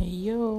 Hey yo.